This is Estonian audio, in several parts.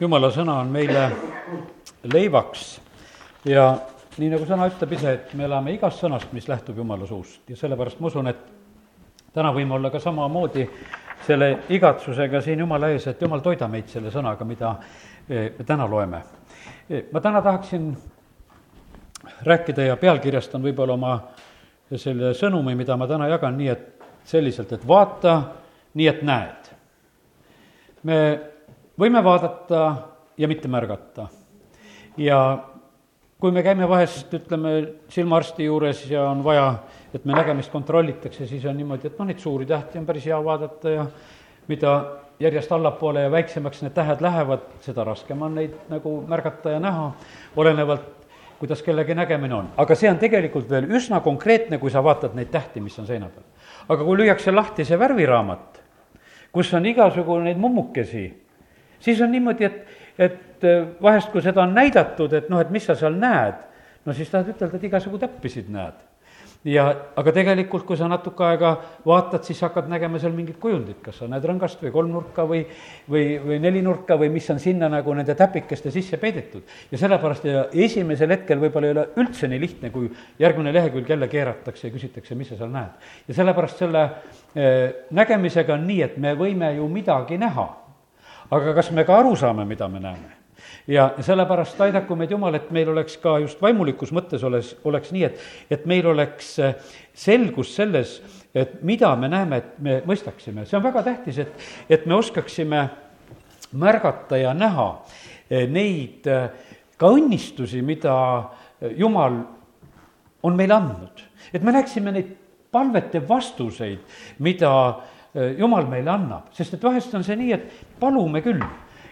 jumala sõna on meile leivaks ja nii nagu sõna ütleb ise, et me elame igast sõnast, mis lähtub jumala suust ja sellepärast ma usun, et täna võime olla ka samamoodi selle igatsusega siin jumala ees, et jumal, toida meid selle sõnaga, mida eh, me täna loeme. Eh, ma täna tahaksin rääkida ja pealkirjastan võib-olla oma selle sõnumi, mida ma täna jagan, nii et selliselt, et vaata nii, et näed. me võime vaadata ja mitte märgata. ja kui me käime vahest, ütleme, silmaarsti juures ja on vaja, et me nägemist kontrollitakse, siis on niimoodi, et noh, neid suuri tähti on päris hea vaadata ja mida järjest allapoole ja väiksemaks need tähed lähevad, seda raskem on neid nagu märgata ja näha, olenevalt kuidas kellegi nägemine on. aga see on tegelikult veel üsna konkreetne, kui sa vaatad neid tähti, mis on seina peal. aga kui lüüakse lahti see värviraamat, kus on igasugu neid mummukesi, siis on niimoodi, et, et äh, vahest, kui seda on näidatud, et noh, et mis sa seal näed, no siis tahad ütelda, et igasugu täppisid näed ja, aga tegelikult, kui sa natuke aega vaatad, siis hakkad nägema seal mingit kujundit, kas sa näed rõngast või kolmnurka või, või, või nelinurka või mis on sinna nagu nende täpikeste sisse peidetud. ja sellepärast ja esimesel hetkel võib-olla ei ole üldse nii lihtne, kui järgmine lehekülg jälle keeratakse ja küsitakse, mis sa seal näed. ja sellepärast selle eh, nägemisega on nii, et me võime ju midagi näha, aga kas me ka aru saame, mida me näeme? ja sellepärast aidaku meid Jumal, et meil oleks ka just vaimulikus mõttes oleks, oleks nii, et, et meil oleks äh, selgus selles, et mida me näeme, et me mõistaksime, see on väga tähtis, et, et me oskaksime märgata ja näha äh, neid äh, ka õnnistusi, mida Jumal on meile andnud. et me näeksime neid palvete vastuseid, mida Jumal meile annab, sest et vahest on see nii, et palume küll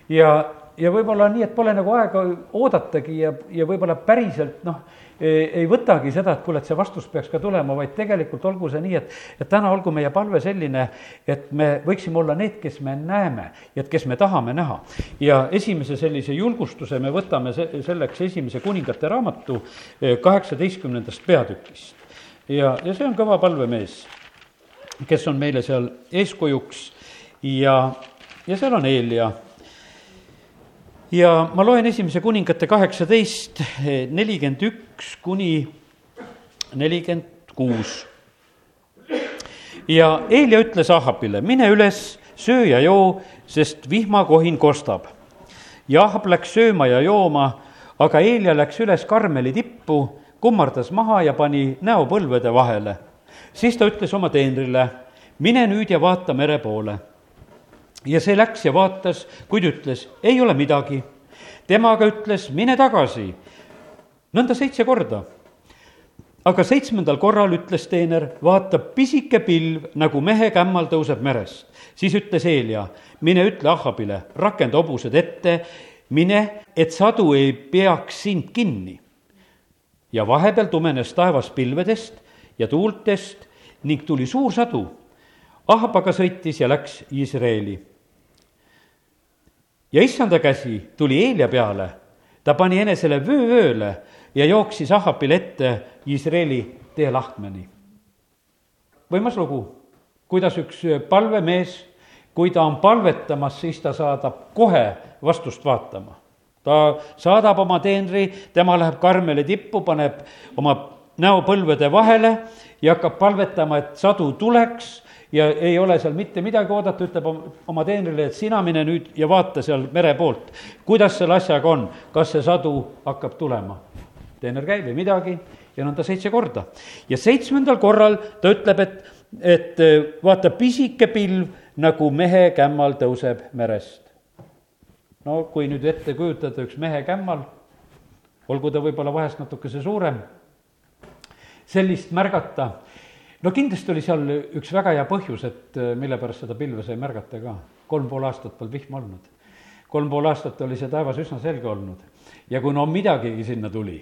ja ja võib-olla on nii, et pole nagu aega oodatagi ja, ja võib-olla päriselt noh, ei võtagi seda, et kuule, et see vastus peaks ka tulema, vaid tegelikult olgu see nii, et, et täna olgu meie palve selline, et me võiksime olla need, kes me näeme ja et kes me tahame näha. ja esimese sellise julgustuse me võtame se-, selleks esimese kuningate raamatu eh, kaheksateistkümnendast peatükist. ja, ja see on kõva palvemees, kes on meile seal eeskujuks ja, ja seal on Eelia ja ma loen esimese kuningate kaheksateist, nelikümmend üks kuni nelikümmend kuus. ja Eelia ütles Ahapile, mine üles, söö ja joo, sest vihmakohin kostab. ja Ahab läks sööma ja jooma, aga Eelia läks üles Karmeli tippu, kummardas maha ja pani näo põlvede vahele. siis ta ütles oma teenrile, mine nüüd ja vaata mere poole ja see läks ja vaatas, kuid ütles, ei ole midagi. tema aga ütles, mine tagasi. nõnda seitse korda. aga seitsmendal korral ütles teener, vaata, pisike pilv nagu mehe kämmal tõuseb merest. siis ütles Eelia, mine ütle Ahhabile, rakenda hobused ette, mine, et sadu ei peaks sind kinni. ja vahepeal tumenes taevas pilvedest ja tuultest ning tuli suur sadu Ahab aga sõitis ja läks Iisraeli ja issanda käsi tuli Eelia peale, ta pani enesele vöövööle ja jooksis Ahapile ette Iisraeli teelahkmeni. võimas lugu, kuidas üks palvemees, kui ta on palvetamas, siis ta saadab kohe vastust vaatama. ta saadab oma teenri, tema läheb Karmeli tippu, paneb oma näo põlvede vahele ja hakkab palvetama, et sadu tuleks ja ei ole seal mitte midagi oodata, ütleb oma teenrile, et sina mine nüüd ja vaata seal mere poolt, kuidas selle asjaga on, kas see sadu hakkab tulema. teener käib, ei midagi ja nõnda seitse korda. ja seitsmendal korral ta ütleb, et, et vaata, pisike pilv nagu mehe kämmal tõuseb merest. no kui nüüd ette kujutada üks mehe kämmal, olgu ta võib-olla vahest natukese suurem, sellist märgata no kindlasti oli seal üks väga hea põhjus, et äh, mille pärast seda pilve sai märgata ka. kolm pool aastat polnud vihma olnud. kolm pool aastat oli see taevas üsna selge olnud. ja kui no midagigi sinna tuli,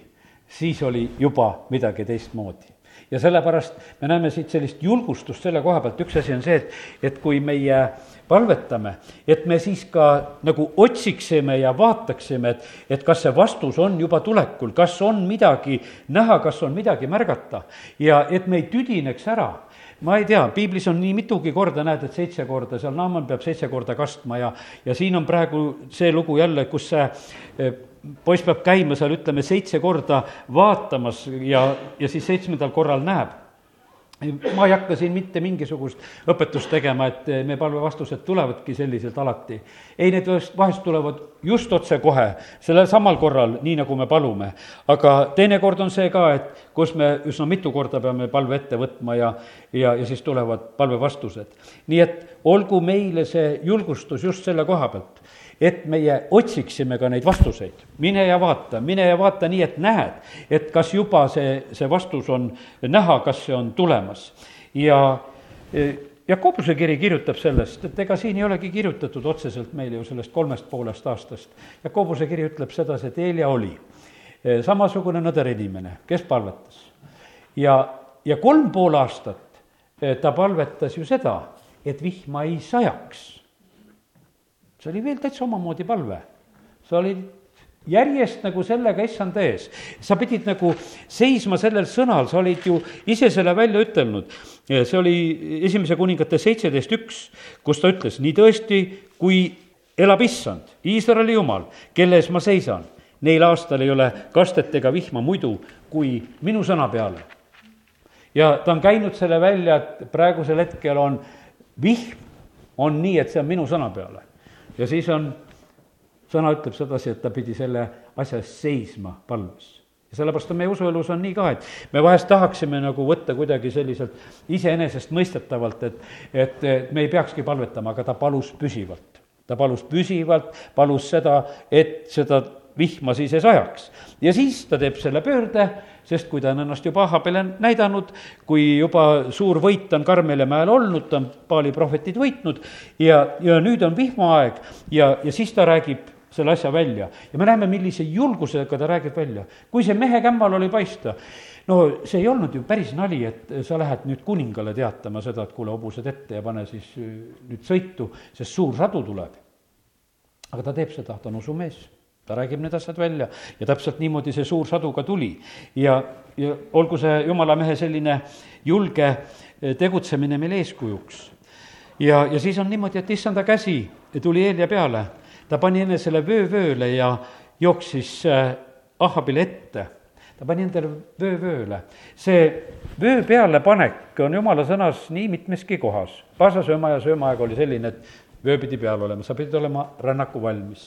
siis oli juba midagi teistmoodi ja sellepärast me näeme siit sellist julgustust selle koha pealt, üks asi on see, et, et kui meie palvetame, et me siis ka nagu otsiksime ja vaataksime, et, et kas see vastus on juba tulekul, kas on midagi näha, kas on midagi märgata ja et me ei tüdineks ära. Ma ei tea, piiblis on nii mitugi korda, näed, et seitse korda, seal Naaman peab seitse korda kastma ja, ja siin on praegu see lugu jälle, kus see eh, poiss peab käima seal, ütleme, seitse korda vaatamas ja, ja siis seitsmendal korral näeb ma ei hakka siin mitte mingisugust õpetust tegema, et meie palvevastused tulevadki selliselt alati. ei, need vahest tulevad just otsekohe, sellel samal korral, nii nagu me palume. aga teinekord on see ka, et kus me üsna mitu korda peame palve ette võtma ja, ja, ja siis tulevad palvevastused. nii et olgu meile see julgustus just selle koha pealt et meie otsiksime ka neid vastuseid. mine ja vaata, mine ja vaata nii, et näed, et kas juba see, see vastus on näha, kas see on tulemas. ja e, Jakobuse kiri kirjutab sellest, et ega siin ei olegi kirjutatud otseselt meile ju sellest kolmest poolest aastast. Jakobuse kiri ütleb sedasi, et Eelia oli e, samasugune nõder inimene, kes palvetas. ja, ja kolm pool aastat e, ta palvetas ju seda, et vihma ei sajaks see oli veel täitsa omamoodi palve. sa olid järjest nagu sellega issand ees. sa pidid nagu seisma sellel sõnal, sa olid ju ise selle välja ütelnud. see oli esimese kuningate seitseteist üks, kus ta ütles, nii tõesti, kui elab issand, Iisraeli jumal, kelle ees ma seisan, neil aastal ei ole kastet ega vihma muidu kui minu sõna peale. ja ta on käinud selle välja, et praegusel hetkel on vihm, on nii, et see on minu sõna peale ja siis on, sõna ütleb sedasi, et ta pidi selle asja eest seisma palves ja sellepärast on meie usuelus on nii ka, et me vahest tahaksime nagu võtta kuidagi selliselt iseenesestmõistetavalt, et, et, et me ei peakski palvetama, aga ta palus püsivalt. ta palus püsivalt, palus seda, et seda vihma siis ei sajaks. ja siis ta teeb selle pöörde sest kui ta on ennast juba Ahabile näidanud, kui juba suur võit on Karmeli mäel olnud, ta on Paali prohvetid võitnud ja, ja nüüd on vihmaaeg ja, ja siis ta räägib selle asja välja. ja me näeme, millise julgusega ta räägib välja. kui see mehe kämmal oli paista, no see ei olnud ju päris nali, et sa lähed nüüd kuningale teatama seda, et kuule, hobused ette ja pane siis äh, nüüd sõitu, sest suur sadu tuleb. aga ta teeb seda, ta on usumees ta räägib need asjad välja ja täpselt niimoodi see suur sadu ka tuli. ja, ja olgu see jumala mehe selline julge eh, tegutsemine meil eeskujuks. ja, ja siis on niimoodi, et issanda käsi tuli Eelia peale, ta pani enesele vöö vööle ja jooksis eh, Ahabile ette ta pani endale vöö vööle. see vöö pealepanek on jumala sõnas nii mitmeski kohas. Paasa sööma ja söömaaeg oli selline, et vöö pidi peal olema, sa pidid olema rännaku valmis.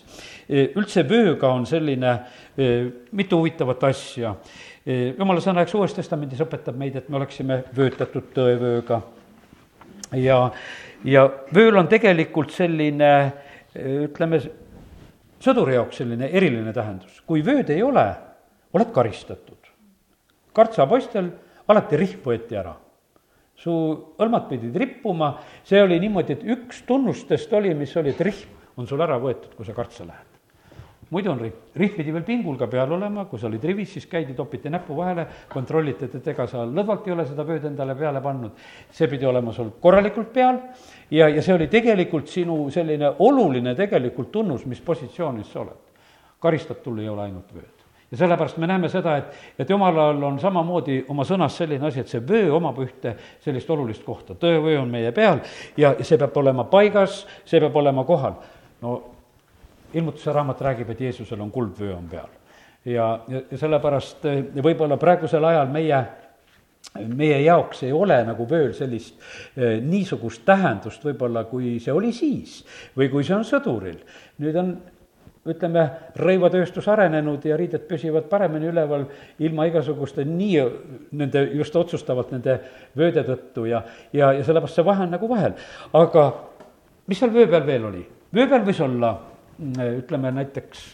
E, üldse vööga on selline e, mitu huvitavat asja. E, jumala sõna, eks Uues Testamendis õpetab meid, et me oleksime vöötatud tõevööga. ja, ja vööl on tegelikult selline ütleme, sõduri jaoks selline eriline tähendus. kui vööd ei ole, oled karistatud. kartsapoistel alati rihm võeti ära su õlmad pidid rippuma, see oli niimoodi, et üks tunnustest oli, mis oli, et rihm on sul ära võetud, kui sa kartsa lähed. muidu on rihm, rihm pidi veel pingul ka peal olema, kui sa olid rivis, siis käidi, topiti näpu vahele, kontrolliti, et ega sa lõdvalt ei ole seda vööd endale peale pannud. see pidi olema sul korralikult peal ja, ja see oli tegelikult sinu selline oluline tegelikult tunnus, mis positsioonis sa oled. karistatul ei ole ainult vööd ja sellepärast me näeme seda, et, et jumalal on samamoodi oma sõnas selline asi, et see vöö omab ühte sellist olulist kohta, tõevöö on meie peal ja see peab olema paigas, see peab olema kohal. no ilmutuse raamat räägib, et Jeesusel on kuldvöö on peal. ja, ja, ja sellepärast võib-olla praegusel ajal meie meie jaoks ei ole nagu vööl sellist eh, niisugust tähendust võib-olla, kui see oli siis või kui see on sõduril. nüüd on ütleme, rõivatööstus arenenud ja riided püsivad paremini üleval ilma igasuguste nii, nende just otsustavalt nende vööde tõttu ja, ja, ja sellepärast see vahe on nagu vahel. aga mis seal vöö peal veel oli? vöö peal võis olla ütleme näiteks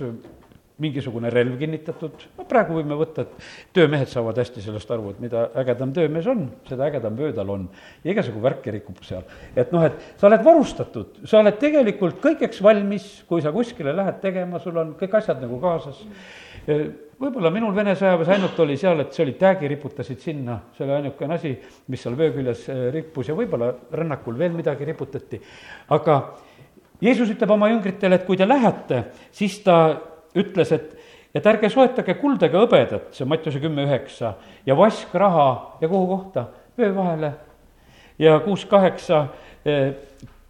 mingisugune relv kinnitatud, no praegu võime võtta, et töömehed saavad hästi sellest aru, et mida ägedam töömees on, seda ägedam vöö tal on. ja igasugu värki rikub seal. et noh, et sa oled varustatud, sa oled tegelikult kõigeks valmis, kui sa kuskile lähed tegema, sul on kõik asjad nagu kaasas. võib-olla minul Vene sõjaväes ainult oli seal, et see oli täägi, riputasid sinna, see oli ainukene asi, mis seal vöö küljes eh, rippus ja võib-olla rännakul veel midagi riputati. aga Jeesus ütleb oma jüngritele, et kui te lähete, siis ta ütles, et, et ärge soetage kulda ega hõbedat, see on Mattiuse kümme üheksa, ja vaskraha ja kuhu kohta? vöö vahele. ja kuus-kaheksa,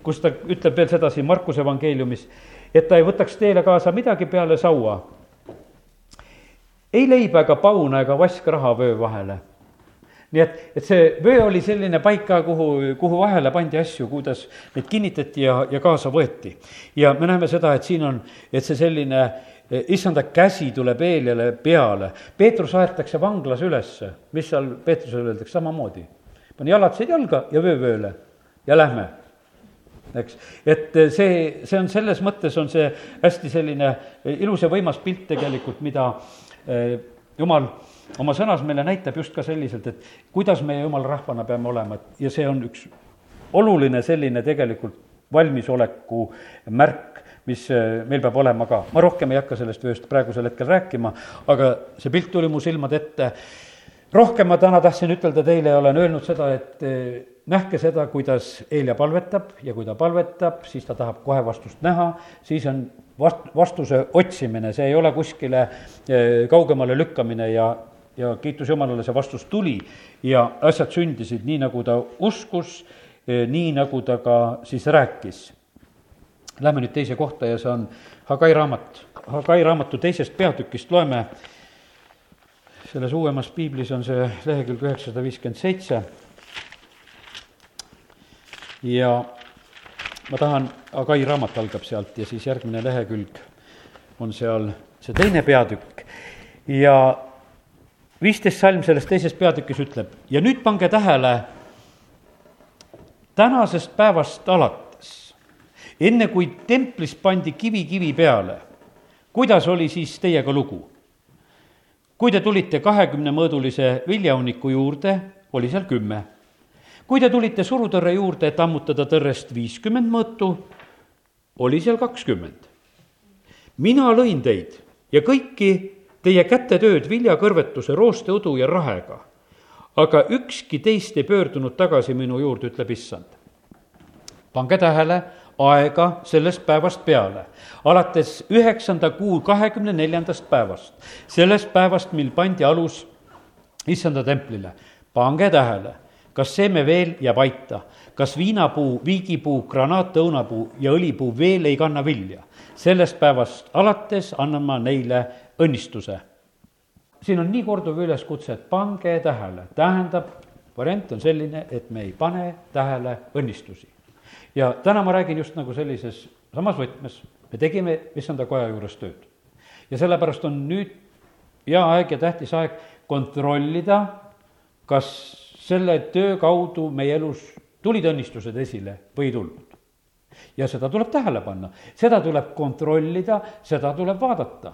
kus ta ütleb veel sedasi Markuse evangeeliumis, et ta ei võtaks teele kaasa midagi peale saua. ei leiba ega pauna ega vask raha vöö vahele nii et, et see vöö oli selline paik ka, kuhu, kuhu vahele pandi asju, kuidas neid kinnitati ja, ja kaasa võeti. ja me näeme seda, et siin on, et see selline eh, issanda käsi tuleb Eeliale peale. Peetrus aetakse vanglas ülesse, mis seal Peetrusele öeldakse, samamoodi. pani jalatsed jalga ja vöö vööle ja lähme. Eks, et eh, see, see on selles mõttes, on see hästi selline eh, ilus ja võimas pilt tegelikult, mida eh, jumal oma sõnas meile näitab just ka selliselt, et kuidas meie jumala rahvana peame olema, et ja see on üks oluline selline tegelikult valmisoleku märk, mis äh, meil peab olema ka. ma rohkem ei hakka sellest vööst praegusel hetkel rääkima, aga see pilt tuli mu silmade ette. rohkem ma täna tahtsin ütelda teile ja olen öelnud seda, et äh, nähke seda, kuidas Eelia palvetab ja kui ta palvetab, siis ta tahab kohe vastust näha, siis on vast-, vastuse otsimine, see ei ole kuskile äh, kaugemale lükkamine ja ja kiitus Jumalale, see vastus tuli ja asjad sündisid nii, nagu ta uskus, nii, nagu ta ka siis rääkis. Lähme nüüd teise kohta ja see on Hagai raamat. Hagai raamatu teisest peatükist loeme, selles uuemas piiblis on see lehekülg üheksasada viiskümmend seitse. Ja ma tahan, Hagai raamat algab sealt ja siis järgmine lehekülg on seal see teine peatükk. Ja viisteist salm selles teises peatükis ütleb ja nüüd pange tähele, tänasest päevast alates, enne kui templis pandi kivi kivi peale, kuidas oli siis teiega lugu? kui te tulite kahekümnemõõdulise viljahunniku juurde, oli seal kümme. kui te tulite surutõrre juurde, et ammutada tõrrest viiskümmend mõõtu, oli seal kakskümmend. mina lõin teid ja kõiki teie kätetööd viljakõrvetuse, roosteõdu ja rahega. aga ükski teist ei pöördunud tagasi minu juurde, ütleb issand. pange tähele, aega sellest päevast peale, alates üheksanda kuu kahekümne neljandast päevast, sellest päevast, mil pandi alus issanda templile. pange tähele, kas seeme veel jääb aita, kas viinapuu, viigipuu, granaat, õunapuu ja õlipuu veel ei kanna vilja. sellest päevast alates annan ma neile õnnistuse. siin on nii korduv üleskutse, et pange tähele, tähendab, variant on selline, et me ei pane tähele õnnistusi. Ja täna ma räägin just nagu sellises samas võtmes, me tegime issanda koja juures tööd. ja sellepärast on nüüd hea aeg ja tähtis aeg kontrollida, kas selle töö kaudu meie elus tulid õnnistused esile või ei tulnud. ja seda tuleb tähele panna, seda tuleb kontrollida, seda tuleb vaadata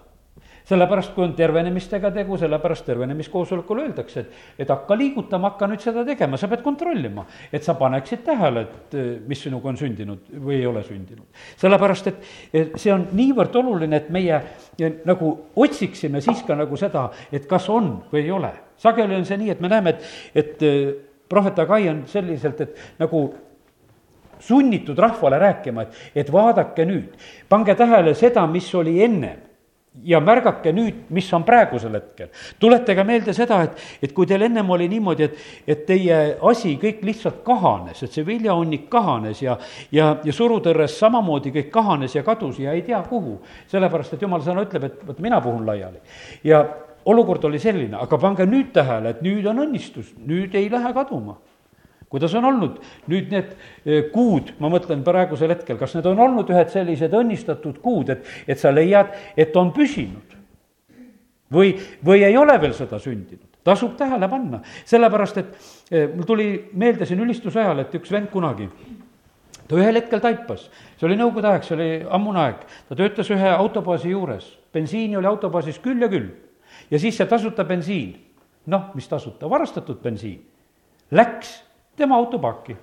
sellepärast, kui on tervenemistega tegu, sellepärast tervenemiskoosolekul öeldakse, et, et hakka liigutama, hakka nüüd seda tegema, sa pead kontrollima, et sa paneksid tähele, et mis sinuga on sündinud või ei ole sündinud. sellepärast, et, see on niivõrd oluline, et meie nagu otsiksime siis ka nagu seda, et kas on või ei ole. sageli on see nii, et me näeme, et, et prohvet Agai on selliselt, et nagu sunnitud rahvale rääkima, et, et vaadake nüüd, pange tähele seda, mis oli ennem ja märgake nüüd, mis on praegusel hetkel. tuletage meelde seda, et, et kui teil ennem oli niimoodi, et, et teie asi kõik lihtsalt kahanes, et see viljahunnik kahanes ja, ja, ja surutõrres samamoodi kõik kahanes ja kadus ja ei tea kuhu. sellepärast, et jumala sõna ütleb, et vot mina puhun laiali. ja olukord oli selline, aga pange nüüd tähele, et nüüd on õnnistus, nüüd ei lähe kaduma kuidas on olnud. Nüüd need eh, kuud, ma mõtlen praegusel hetkel, kas need on olnud ühed sellised õnnistatud kuud, et, et sa leiad, et on püsinud? või, või ei ole veel seda sündinud? tasub tähele panna, sellepärast et eh, mul tuli meelde siin ülistuse ajal, et üks vend kunagi, ta ühel hetkel taipas, see oli nõukogude aeg, see oli ammune aeg, ta töötas ühe autobaasi juures, bensiini oli autobaasis küll ja küll. ja siis see tasuta bensiin, noh, mis tasuta, varastatud bensiin, läks tema autopakki.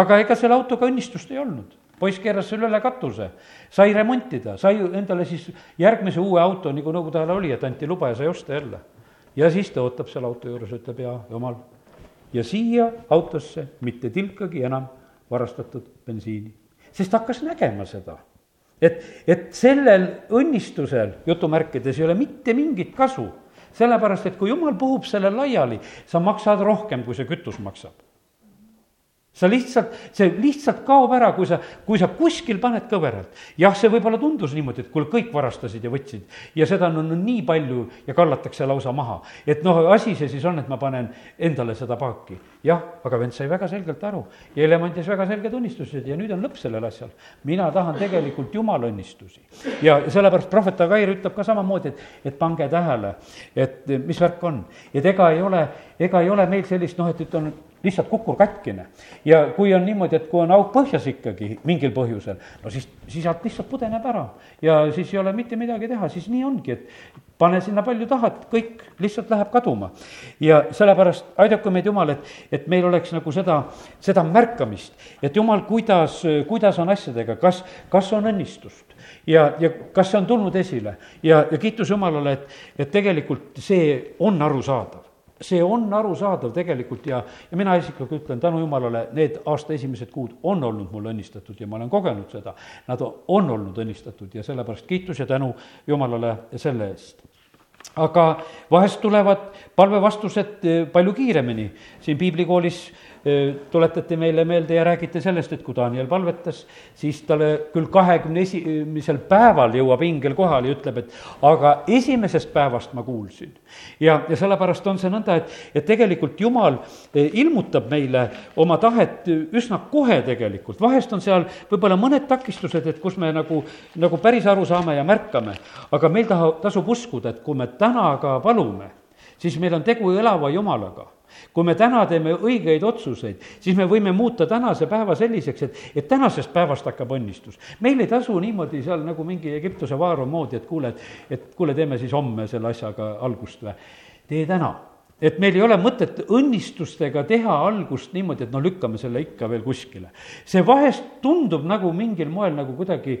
aga ega selle autoga õnnistust ei olnud poiss keeras selle üle katuse, sai remontida, sai endale siis järgmise uue auto, nagu nõukogude ajal oli, et anti luba ja sai osta jälle. ja siis ta ootab seal auto juures, ütleb, jaa, jumal. ja siia autosse mitte tilkagi enam varastatud bensiini, sest hakkas nägema seda et, et sellel õnnistusel, jutumärkides, ei ole mitte mingit kasu sellepärast et kui jumal puhub selle laiali, sa maksad rohkem, kui see kütus maksab sa lihtsalt, see lihtsalt kaob ära, kui sa, kui sa kuskil paned kõveralt. jah, see võib-olla tundus niimoodi, et kuule, kõik varastasid ja võtsid ja seda on no, nii palju ja kallatakse lausa maha. et noh, asi see siis on, et ma panen endale seda paaki. jah, aga vend sai väga selgelt aru ja Helem andis väga selged tunnistused ja nüüd on lõpp sellel asjal. mina tahan tegelikult jumala õnnistusi. ja sellepärast prohvet Agair ütleb ka samamoodi, et, et pange tähele, et mis värk on. et ega ei ole, ega ei ole meil sellist noh, et, et on lihtsalt kukur katkine. ja kui on niimoodi, et kui on auk põhjas ikkagi mingil põhjusel, no siis, siis sealt lihtsalt pudeneb ära ja siis ei ole mitte midagi teha, siis nii ongi, et pane sinna palju tahad, kõik lihtsalt läheb kaduma. ja sellepärast aidaku meid Jumal, et, et meil oleks nagu seda, seda märkamist, et Jumal, kuidas, kuidas on asjadega, kas, kas on õnnistust ja, ja kas see on tulnud esile ja, ja kiitus Jumalale, et, et tegelikult see on arusaadav see on arusaadav tegelikult ja, ja mina isiklikult ütlen tänu jumalale, need aasta esimesed kuud on olnud mul õnnistatud ja ma olen kogenud seda. Nad on olnud õnnistatud ja sellepärast kiitus ja tänu jumalale selle eest aga vahest tulevad palvevastused eh, palju kiiremini. siin piiblikoolis tuletati meile meelde ja räägiti sellest, et kui Daniel palvetas, siis talle küll kahekümne esimesel päeval jõuab ingel kohale ja ütleb, et aga esimesest päevast ma kuulsin. ja, ja sellepärast on see nõnda, et, et tegelikult Jumal ilmutab meile oma tahet üsna kohe tegelikult, vahest on seal võib-olla mõned takistused, et kus me nagu, nagu päris aru saame ja märkame, aga meil taha, tasub uskuda, et kui me täna ka palume, siis meil on tegu elava Jumalaga kui me täna teeme õigeid otsuseid, siis me võime muuta tänase päeva selliseks, et, et tänasest päevast hakkab õnnistus. meil ei tasu niimoodi seal nagu mingi Egiptuse vaaro moodi, et kuule, et, et kuule, teeme siis homme selle asjaga algust või. tee täna et meil ei ole mõtet õnnistustega teha algust niimoodi, et no lükkame selle ikka veel kuskile. see vahest tundub nagu mingil moel nagu kuidagi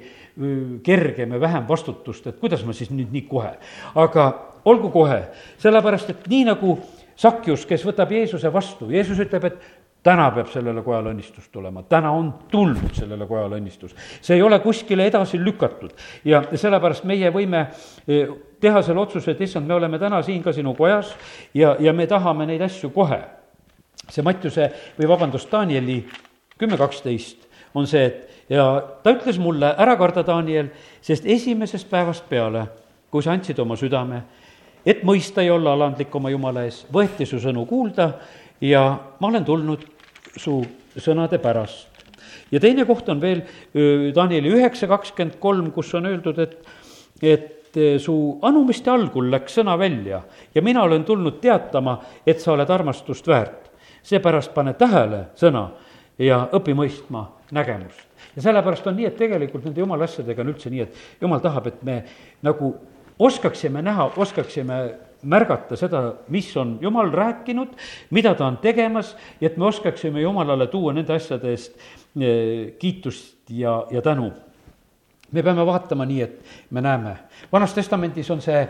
kergem ja vähem vastutust, et kuidas ma siis nüüd nii kohe. aga olgu kohe, sellepärast et nii nagu Sakjus, kes võtab Jeesuse vastu, Jeesus ütleb, et täna peab sellele kojale õnnistus tulema, täna on tulnud sellele kojale õnnistus. see ei ole kuskile edasi lükatud ja sellepärast meie võime e, teha selle otsuse, et issand, me oleme täna siin ka sinu kojas ja, ja me tahame neid asju kohe. see Mattiuse või vabandust, Danieli kümme kaksteist on see, et ja ta ütles mulle, ära karda, Daniel, sest esimesest päevast peale, kui sa andsid oma südame et mõista ja olla alandlik oma Jumala ees, võeti su sõnu kuulda ja ma olen tulnud su sõnade pärast. ja teine koht on veel Danieli üheksa kakskümmend kolm, kus on öeldud, et, et su anumiste algul läks sõna välja ja mina olen tulnud teatama, et sa oled armastust väärt. seepärast pane tähele sõna ja õpi mõistma nägemust. ja sellepärast on nii, et tegelikult nende jumala asjadega on üldse nii, et jumal tahab, et me nagu oskaksime näha, oskaksime märgata seda, mis on Jumal rääkinud, mida ta on tegemas ja et me oskaksime Jumalale tuua nende asjade eest eh, kiitust ja, ja tänu. me peame vaatama nii, et me näeme. vanas Testamendis on see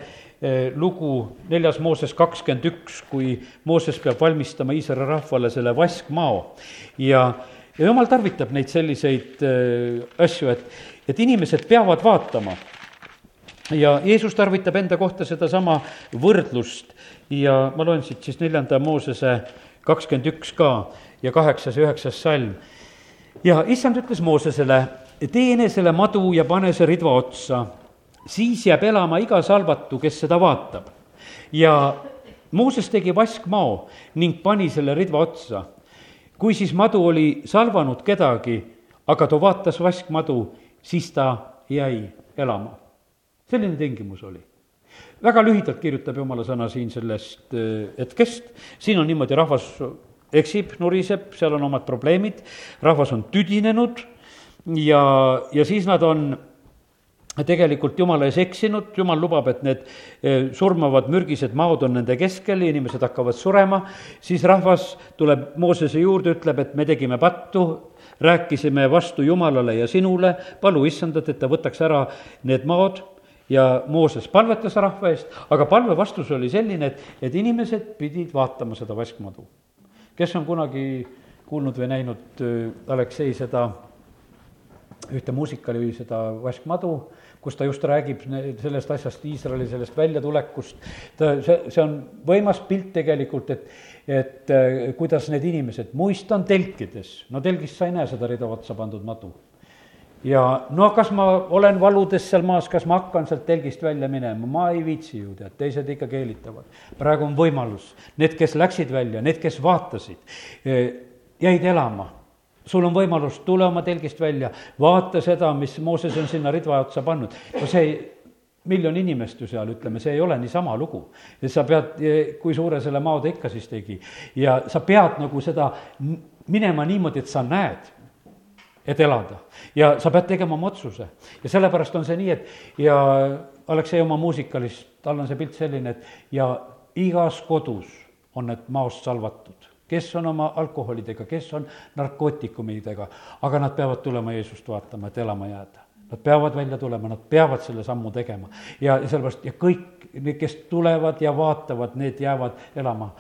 eh, lugu neljas Mooses kakskümmend üks, kui Mooses peab valmistama Iisraeli rahvale selle vaskmao ja ja jumal tarvitab neid selliseid äh, asju, et, et inimesed peavad vaatama ja Jeesus tarvitab enda kohta sedasama võrdlust ja ma loen siit siis neljanda Moosese kakskümmend üks ka ja kaheksas ja üheksas salm. ja issand ütles Moosesele, tee enesele madu ja pane see ridva otsa, siis jääb elama iga salvatu, kes seda vaatab. ja Mooses tegi vaskmao ning pani selle ridva otsa. kui siis madu oli salvanud kedagi, aga too vaatas vaskmadu, siis ta jäi elama selline tingimus oli. väga lühidalt kirjutab jumala sõna siin sellest hetkest, siin on niimoodi, rahvas eksib, nuriseb, seal on omad probleemid, rahvas on tüdinenud ja, ja siis nad on tegelikult jumala ees eksinud, jumal lubab, et need äh, surmavad mürgised maod on nende keskel, inimesed hakkavad surema, siis rahvas tuleb Moosese juurde, ütleb, et me tegime pattu, rääkisime vastu Jumalale ja sinule, palu issandat, et ta võtaks ära need maod ja Mooses palvetas rahva eest, aga palve vastus oli selline, et, et inimesed pidid vaatama seda vaskmadu. kes on kunagi kuulnud või näinud äh, Aleksei seda ühte muusikali, seda Vask Madu, kus ta just räägib sellest asjast, Iisraeli sellest väljatulekust. ta, see, see on võimas pilt tegelikult, et, et äh, kuidas need inimesed, muistan telkides, no telgist sa ei näe seda rida otsa pandud madu ja no kas ma olen valudes seal maas, kas ma hakkan sealt telgist välja minema, ma ei viitsi ju, tead, teised ikka keelitavad. praegu on võimalus, need, kes läksid välja, need, kes vaatasid, eh, jäid elama. sul on võimalus, tule oma telgist välja, vaata seda, mis Mooses on sinna ridva otsa pannud. no see miljon inimest ju seal, ütleme, see ei ole niisama lugu. et sa pead, eh, kui suure selle mao ta ikka siis tegi, ja sa pead nagu seda minema niimoodi, et sa näed et elada. ja sa pead tegema oma otsuse. ja sellepärast on see nii, et ja Aleksei oma muusikalis, tal on see pilt selline, et ja igas kodus on need maost salvatud, kes on oma alkoholidega, kes on narkootikumidega, aga nad peavad tulema Jeesust vaatama, et elama jääda. Nad peavad välja tulema, nad peavad selle sammu tegema. ja sellepärast, ja kõik, kes tulevad ja vaatavad, need jäävad elama.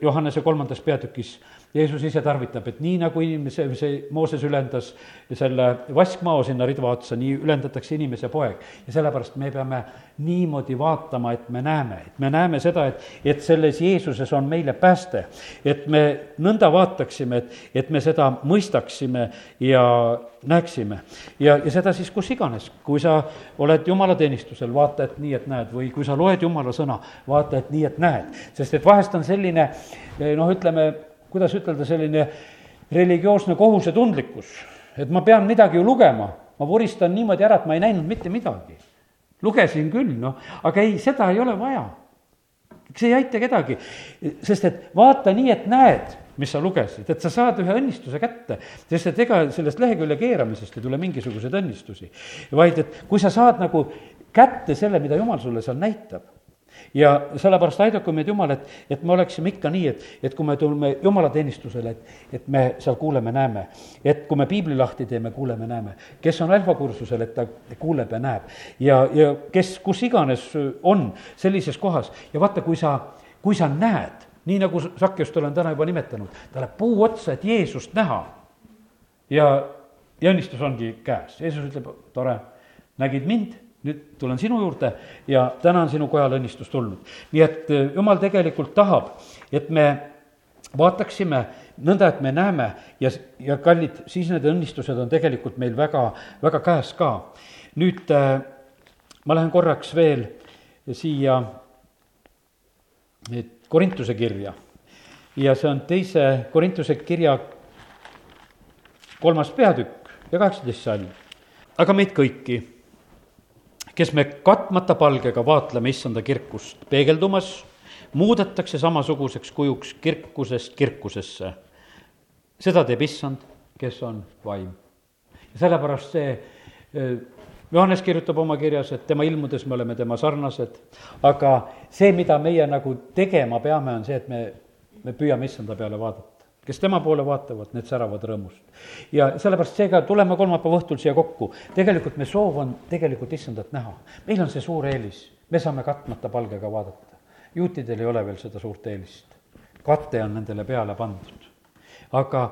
Johannese kolmandas peatükis Jeesus ise tarvitab, et nii nagu inimese, see Mooses ülendas selle vaskmao sinna ridva otsa, nii ülendatakse inimese poeg. ja sellepärast me peame niimoodi vaatama, et me näeme, et me näeme seda, et, et selles Jeesuses on meile pääste. et me nõnda vaataksime, et, et me seda mõistaksime ja näeksime. ja, ja seda siis kus iganes, kui sa oled jumalateenistusel, vaata, et nii, et näed, või kui sa loed jumala sõna, vaata, et nii, et näed. sest et vahest on selline noh, ütleme, kuidas ütelda, selline religioosne kohusetundlikkus, et ma pean midagi ju lugema, ma vuristan niimoodi ära, et ma ei näinud mitte midagi. lugesin küll, noh, aga ei, seda ei ole vaja. See ei aita kedagi, sest et vaata nii, et näed, mis sa lugesid, et sa saad ühe õnnistuse kätte, sest et ega sellest lehekülje keeramisest ei tule mingisuguseid õnnistusi, vaid et kui sa saad nagu kätte selle, mida jumal sulle seal näitab ja sellepärast aidaku meid Jumal, et, et me oleksime ikka nii, et, et kui me tuleme jumalateenistusele, et, et me seal kuuleme, näeme. et kui me piibli lahti teeme, kuuleme, näeme. kes on alfakursusel, et ta kuuleb ja näeb. ja, ja kes, kus iganes on sellises kohas ja vaata, kui sa, kui sa näed, nii nagu Sakjust olen täna juba nimetanud, ta läheb puu otsa, et Jeesust näha. ja, ja õnnistus ongi käes, Jeesus ütleb, tore, nägid mind nüüd tulen sinu juurde ja täna on sinu kojale õnnistus tulnud. nii et eh, jumal tegelikult tahab, et me vaataksime nõnda, et me näeme ja, ja kallid, siis need õnnistused on tegelikult meil väga, väga käes ka. nüüd äh, ma lähen korraks veel siia Korintuse kirja ja see on teise Korintuse kirja kolmas peatükk ja kaheksateist salm. aga meid kõiki kes me katmata palgega vaatleme issanda kirkust peegeldumas, muudetakse samasuguseks kujuks kirkusest kirkusesse. seda teeb issand, kes on vaim. sellepärast see eh, Johannes kirjutab oma kirjas, et tema ilmudes me oleme tema sarnased, aga see, mida meie nagu tegema peame, on see, et me, me püüame issanda peale vaadata kes tema poole vaatavad, need säravad rõõmust. ja sellepärast seega tuleme kolmapäeva õhtul siia kokku, tegelikult me soov on tegelikult issandat näha. meil on see suur eelis, me saame katmata palgega vaadata. juutidel ei ole veel seda suurt eelist. kate on nendele peale pandud. aga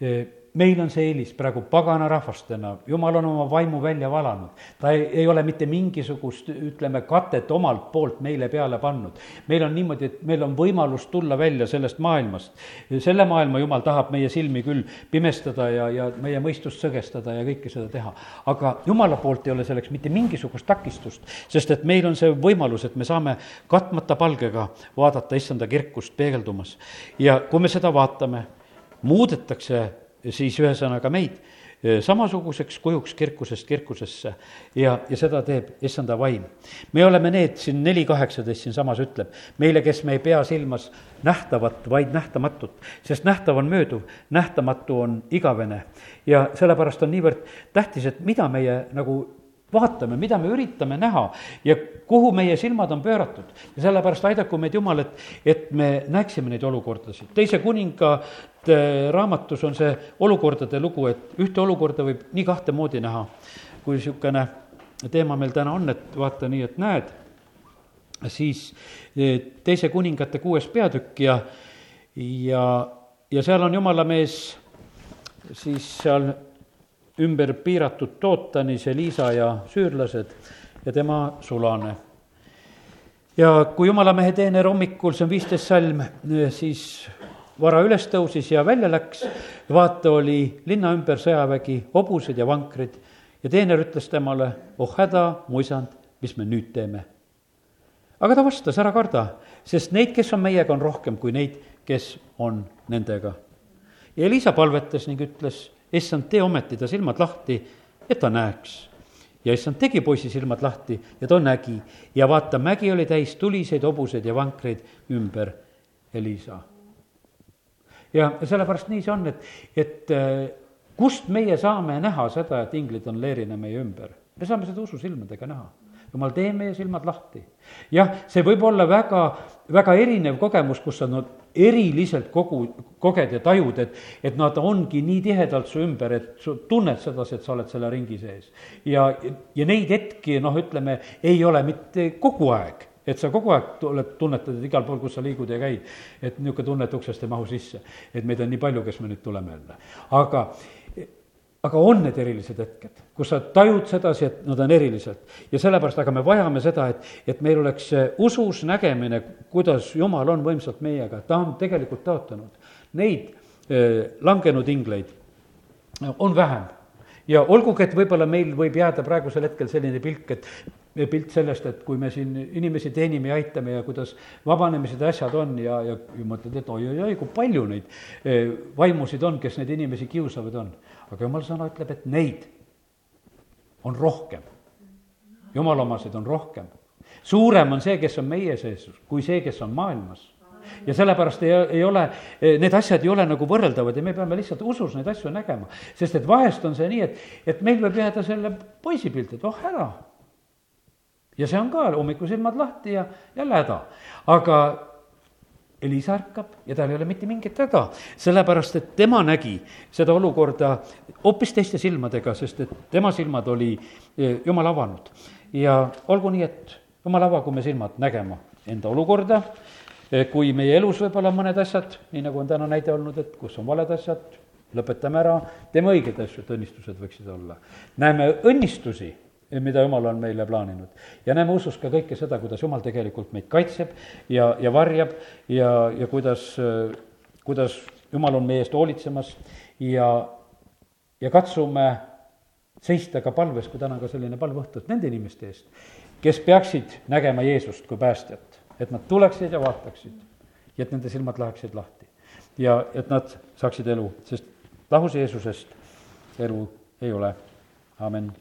eh, meil on see eelis praegu pagana rahvastena, jumal on oma vaimu välja valanud. ta ei, ei ole mitte mingisugust, ütleme, katet omalt poolt meile peale pannud. meil on niimoodi, et meil on võimalus tulla välja sellest maailmast. selle maailma jumal tahab meie silmi küll pimestada ja, ja meie mõistust sõgestada ja kõike seda teha. aga jumala poolt ei ole selleks mitte mingisugust takistust, sest et meil on see võimalus, et me saame katmata palgega vaadata issanda kirkust peegeldumas. ja kui me seda vaatame, muudetakse siis ühesõnaga meid samasuguseks kujuks kirkusest kirkusesse ja, ja seda teeb issanda vaim. me oleme need, siin neli kaheksateist siinsamas ütleb, meile, kes me ei pea silmas nähtavat, vaid nähtamatut, sest nähtav on mööduv, nähtamatu on igavene. ja sellepärast on niivõrd tähtis, et mida meie nagu vaatame, mida me üritame näha ja kuhu meie silmad on pööratud. ja sellepärast aidaku meid Jumal, et, et me näeksime neid olukordasid. teise kuningate raamatus on see olukordade lugu, et ühte olukorda võib nii kahte moodi näha. kui niisugune teema meil täna on, et vaata nii, et näed, siis e, teise kuningate kuues peatükk ja, ja, ja seal on jumala mees siis seal ümber piiratud tootani, see Liisa ja süürlased ja tema sulane. ja kui jumalamehe teener hommikul, see on viisteist salm, siis vara üles tõusis ja välja läks, vaata, oli linna ümber sõjavägi, hobused ja vankrid ja teener ütles temale, oh häda, mu isand, mis me nüüd teeme? aga ta vastas, ära karda, sest neid, kes on meiega, on rohkem kui neid, kes on nendega. ja Elisa palvetas ning ütles, issand, tee ometi ta silmad lahti, et ta näeks. ja issand tegi poisi silmad lahti ja ta nägi ja vaata, mägi oli täis tuliseid hobuseid ja vankreid ümber Elisa. ja sellepärast nii see on, et, et äh, kust meie saame näha seda, et inglid on leerina meie ümber? me saame seda ususilmadega näha jumal, tee meie silmad lahti. jah, see võib olla väga, väga erinev kogemus, kus sa no eriliselt kogu, koged ja tajud, et, et nad ongi nii tihedalt su ümber, et sa tunned sedasi, et sa oled selle ringi sees. ja, ja neid hetki, noh, ütleme, ei ole mitte kogu aeg et sa kogu aeg oled, tunnetad, et igal pool, kus sa liigud ja käid, et niisugune tunne, et uksest ei mahu sisse. et meid on nii palju, kes me nüüd tuleme jälle. aga aga on need erilised hetked, kus sa tajud sedasi, et nad on erilised. ja sellepärast, aga me vajame seda, et, et meil oleks usus nägemine, kuidas Jumal on võimsalt meiega, ta on tegelikult tõotanud. Neid eh, langenud ingleid on vähem ja olgugi, et võib-olla meil võib jääda praegusel hetkel selline pilk, et pilt sellest, et kui me siin inimesi teenime ja aitame ja kuidas vabanemised ja asjad on ja, ja, ja mõtled, et oi-oi-oi, kui palju neid eh, vaimusid on, kes neid inimesi kiusavad on. Aga jumala sõna ütleb, et neid on rohkem. jumala omasid on rohkem. suurem on see, kes on meie sees, kui see, kes on maailmas ja sellepärast ei, ei ole, need asjad ei ole nagu võrreldavad ja me peame lihtsalt usus neid asju nägema. sest et vahest on see nii, et, et meil võib jääda selle poisi pilt, et oh ära ja see on ka hommikul silmad lahti ja jälle häda. aga Elisa ärkab ja tal ei ole mitte mingit häda, sellepärast et tema nägi seda olukorda hoopis teiste silmadega, sest et tema silmad oli e, jumal avanud. ja olgu nii, et jumal avagu me silmad nägema enda olukorda, e, kui meie elus võib-olla mõned asjad, nii nagu on täna näide olnud, et kus on valed asjad, lõpetame ära, teeme õigeid asju, et õnnistused võiksid olla. näeme õnnistusi mida Jumal on meile plaaninud. ja näeme usus ka kõike seda, kuidas Jumal tegelikult meid kaitseb ja, ja varjab ja, ja kuidas, kuidas Jumal on meie eest hoolitsemas ja, ja katsume seista ka palves, kui täna ka selline palve õhtu, et nende inimeste eest, kes peaksid nägema Jeesust kui päästjat, et nad tuleksid ja vaataksid ja et nende silmad läheksid lahti. ja et nad saaksid elu, sest lahus Jeesusest elu ei ole, amin